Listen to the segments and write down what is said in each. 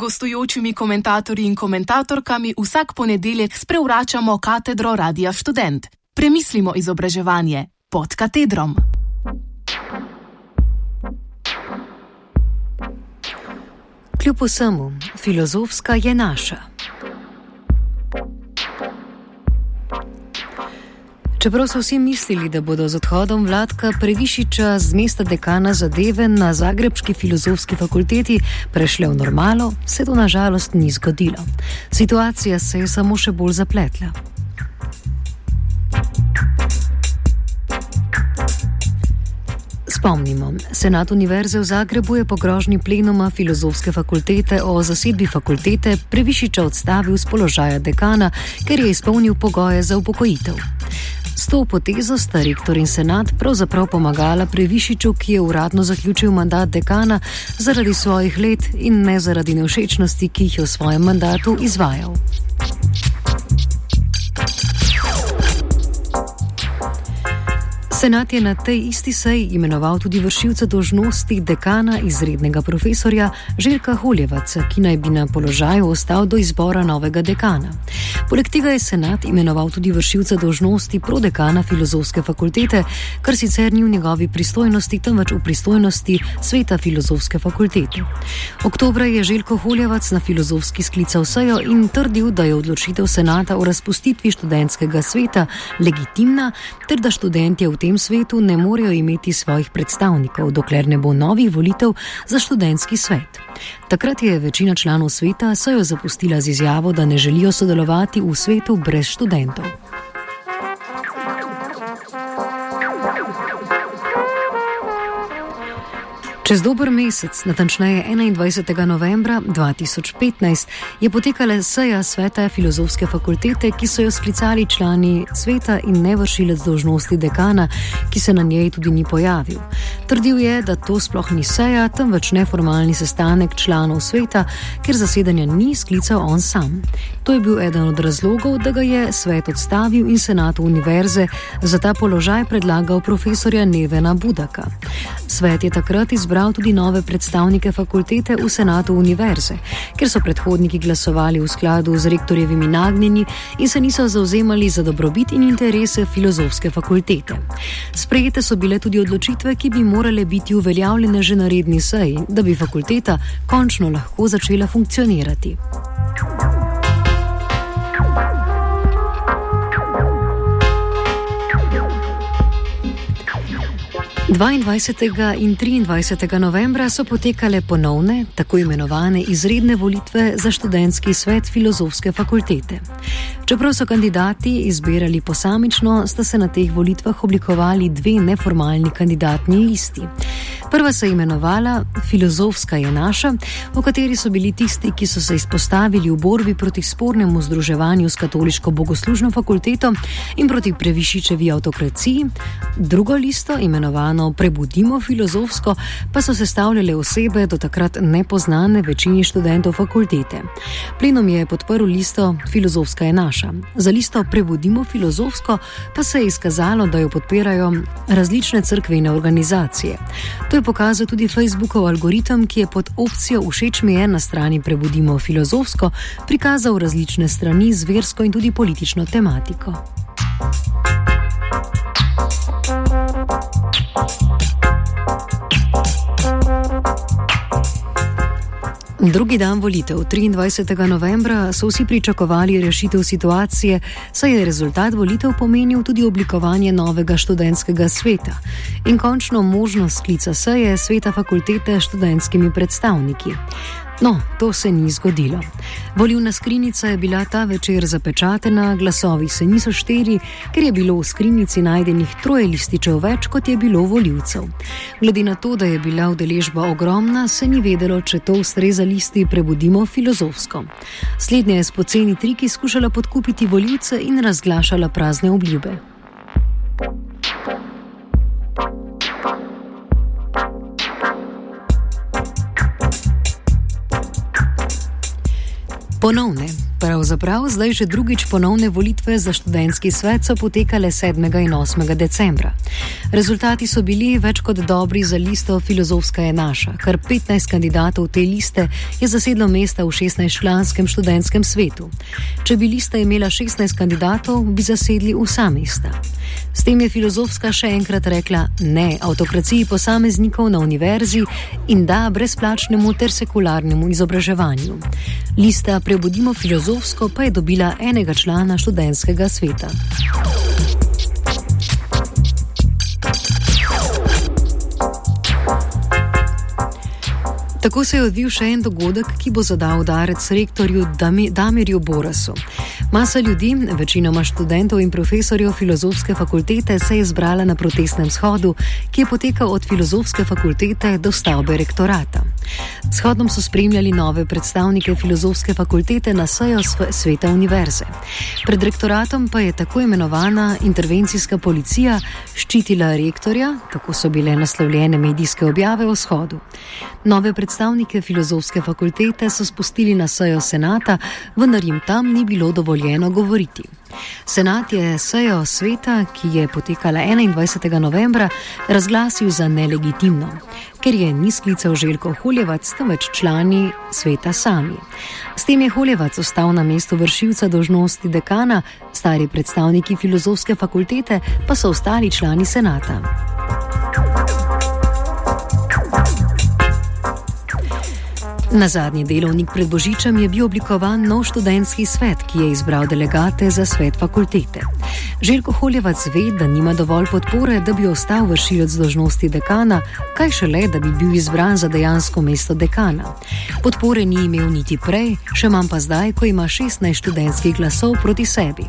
gostujočimi komentatorji in komentatorkami vsak ponedeljek sprevračamo katedro Radia Student. Premislimo izobraževanje pod katedrom. Kljub vsemu, filozofska je naša. Čeprav so vsi mislili, da bodo z odhodom Vladka Previšiča z mesta dekana zadeve na Zagrebski filozofski fakulteti prešle v normalo, se to nažalost ni zgodilo. Situacija se je samo še bolj zapletla. Spomnimo, Senat Univerze v Zagrebu je po grožnji plenuma filozofske fakultete o zasedbi fakultete Previšiča odstavil z položaja dekana, ker je izpolnil pogoje za upokojitev. S to potezo sta rektor in senat pravzaprav pomagala Previšiču, ki je uradno zaključil mandat dekana zaradi svojih let in ne zaradi nevšečnosti, ki jih je v svojem mandatu izvajal. Senat je na tej isti seji imenoval tudi vršilca dožnosti dekana izrednega profesorja Željka Holjevaca, ki naj bi na položaju ostal do izbora novega dekana. Poleg tega je senat imenoval tudi vršilca dožnosti prodekana filozofske fakultete, kar sicer ni v njegovi pristojnosti, temveč v pristojnosti sveta filozofske fakultete. Oktobra je Željko Holjevac na filozofski sklical sejo in trdil, da je odločitev senata o razpustitvi študentskega sveta legitimna, ter da študentje v tem tem svetu ne morejo imeti svojih predstavnikov, dokler ne bo novih volitev za študentski svet. Takrat je večina članov sveta sojo zapustila z izjavo, da ne želijo sodelovati v svetu brez študentov. Čez dober mesec, natančneje 21. novembra 2015, je potekala seja sveta filozofske fakultete, ki so jo sklicali člani sveta in ne vršilec dožnosti dekana, ki se na njej tudi ni pojavil. Trdil je, da to sploh ni seja, temveč neformalni sestanek članov sveta, ker zasedanja ni sklical on sam. To je bil eden od razlogov, da ga je svet odstavil in senatu univerze za ta položaj predlagal profesorja Nevena Budaka. Svet je takrat izbral izbral tudi nove predstavnike fakultete v senatu univerze, ker so predhodniki glasovali v skladu z rektorjevimi nagnjeni in se niso zauzemali za dobrobit in interese filozofske fakultete. Sprejete so bile tudi odločitve, ki bi morale biti uveljavljene že na redni seji, da bi fakulteta končno lahko začela funkcionirati. 22. in 23. novembra so potekale ponovne, tako imenovane izredne volitve za študentski svet filozofske fakultete. Čeprav so kandidati izbirali posamično, sta se na teh volitvah oblikovali dve neformalni kandidatni listi. Prva se je imenovala Filozofska je naša, v kateri so bili tisti, ki so se izpostavili v borbi proti spornemu združevanju s katoliško bogoslužno fakulteto in proti previšičevi avtokraciji. Drugo listo, imenovano Prebudimo filozofsko, pa so sestavljale osebe do takrat nepoznane večini študentov fakultete. Plenom je podprl listo Filozofska je naša. Za listo Prebudimo filozofsko pa se je izkazalo, da jo podpirajo različne crkvene organizacije. To je pokazal tudi Facebookov algoritem, ki je pod opcijo Všeč mi je na strani Prebudimo filozofsko prikazal različne strani z versko in tudi politično tematiko. Drugi dan volitev, 23. novembra, so vsi pričakovali rešitev situacije, saj je rezultat volitev pomenil tudi oblikovanje novega študentskega sveta in končno možnost sklica seje sveta fakultete s študentskimi predstavniki. No, to se ni zgodilo. Volivna skrinjica je bila ta večer zapečatena, glasovi se niso šteli, ker je bilo v skrinjici najdenih troje lističev več, kot je bilo voljivcev. Glede na to, da je bila udeležba ogromna, se ni vedelo, če to ustreza listi prebudimo filozofsko. Slednja je s poceni triki skušala podkupiti voljivce in razglašala prazne obljube. Ponovne Pravzaprav zdaj že drugič ponovne volitve za študentski svet so potekale 7. in 8. decembra. Rezultati so bili več kot dobri za listo Filozofska je naša, kar 15 kandidatov te liste je zasedlo mesta v 16-članskem študentskem svetu. Če bi lista imela 16 kandidatov, bi zasedli vsa mesta. S tem je filozofska še enkrat rekla ne avtokraciji posameznikov na univerzi in da brezplačnemu ter sekularnemu izobraževanju. Lista Prebudimo filozofsko pa je dobila enega člana študentskega sveta. Tako se je odvil še en dogodek, ki bo zadal udarec rektorju Damirju Borasu. Masa ljudi, večinoma študentov in profesorjev filozofske fakultete, se je zbrala na protestnem shodu, ki je potekal od filozofske fakultete do stavbe rektorata. Shodom so spremljali nove predstavnike filozofske fakultete na sejo sveta univerze. Pred rektoratom pa je tako imenovana intervencijska policija ščitila rektorja, tako so bile naslovljene medijske objave o shodu. Nove predstavnike filozofske fakultete so spustili na sejo senata, vendar jim tam ni bilo dovoljeno govoriti. Senat je sejo sveta, ki je potekala 21. novembra, razglasil za nelegitimno, ker je ni sklical Željko Huljevac, temveč člani sveta sami. S tem je Huljevac ostal na mestu vršilca dožnosti dekana, stari predstavniki filozofske fakultete pa so ostali člani senata. Na zadnji delovnik pred Božičem je bil oblikovan nov študentski svet, ki je izbral delegate za svet fakultete. Željko Holjevac ve, da nima dovolj podpore, da bi ostal vršilec dožnosti dekana, kaj šele, da bi bil izbran za dejansko mesto dekana. Podpore ni imel niti prej, še manj pa zdaj, ko ima 16 študentskih glasov proti sebi.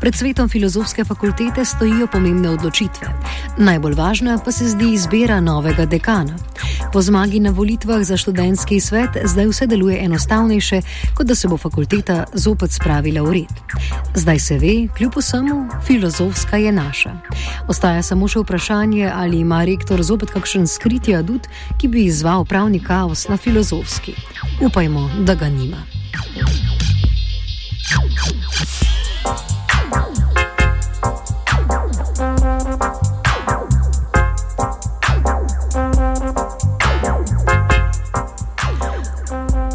Pred svetom filozofske fakultete stojijo pomembne odločitve. Najbolj važna pa se zdi izbira novega dekana. Po zmagi na volitvah za študentski svet zdaj vse deluje enostavnejše, kot da se bo fakulteta zopet spravila v red. Zdaj se ve, kljub vsemu, filozofska je naša. Ostaja samo še vprašanje, ali ima rektor zopet kakšen skriti adut, ki bi izval pravni kaos na filozofski. Upajmo, da ga nima.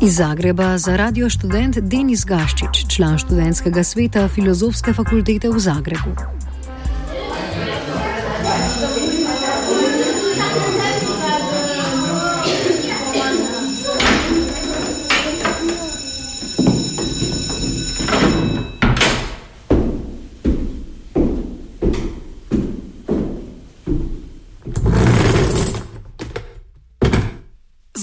Iz Zagreba za radio študent Denis Gaščič, član študentskega sveta Filozofske fakultete v Zagrebu.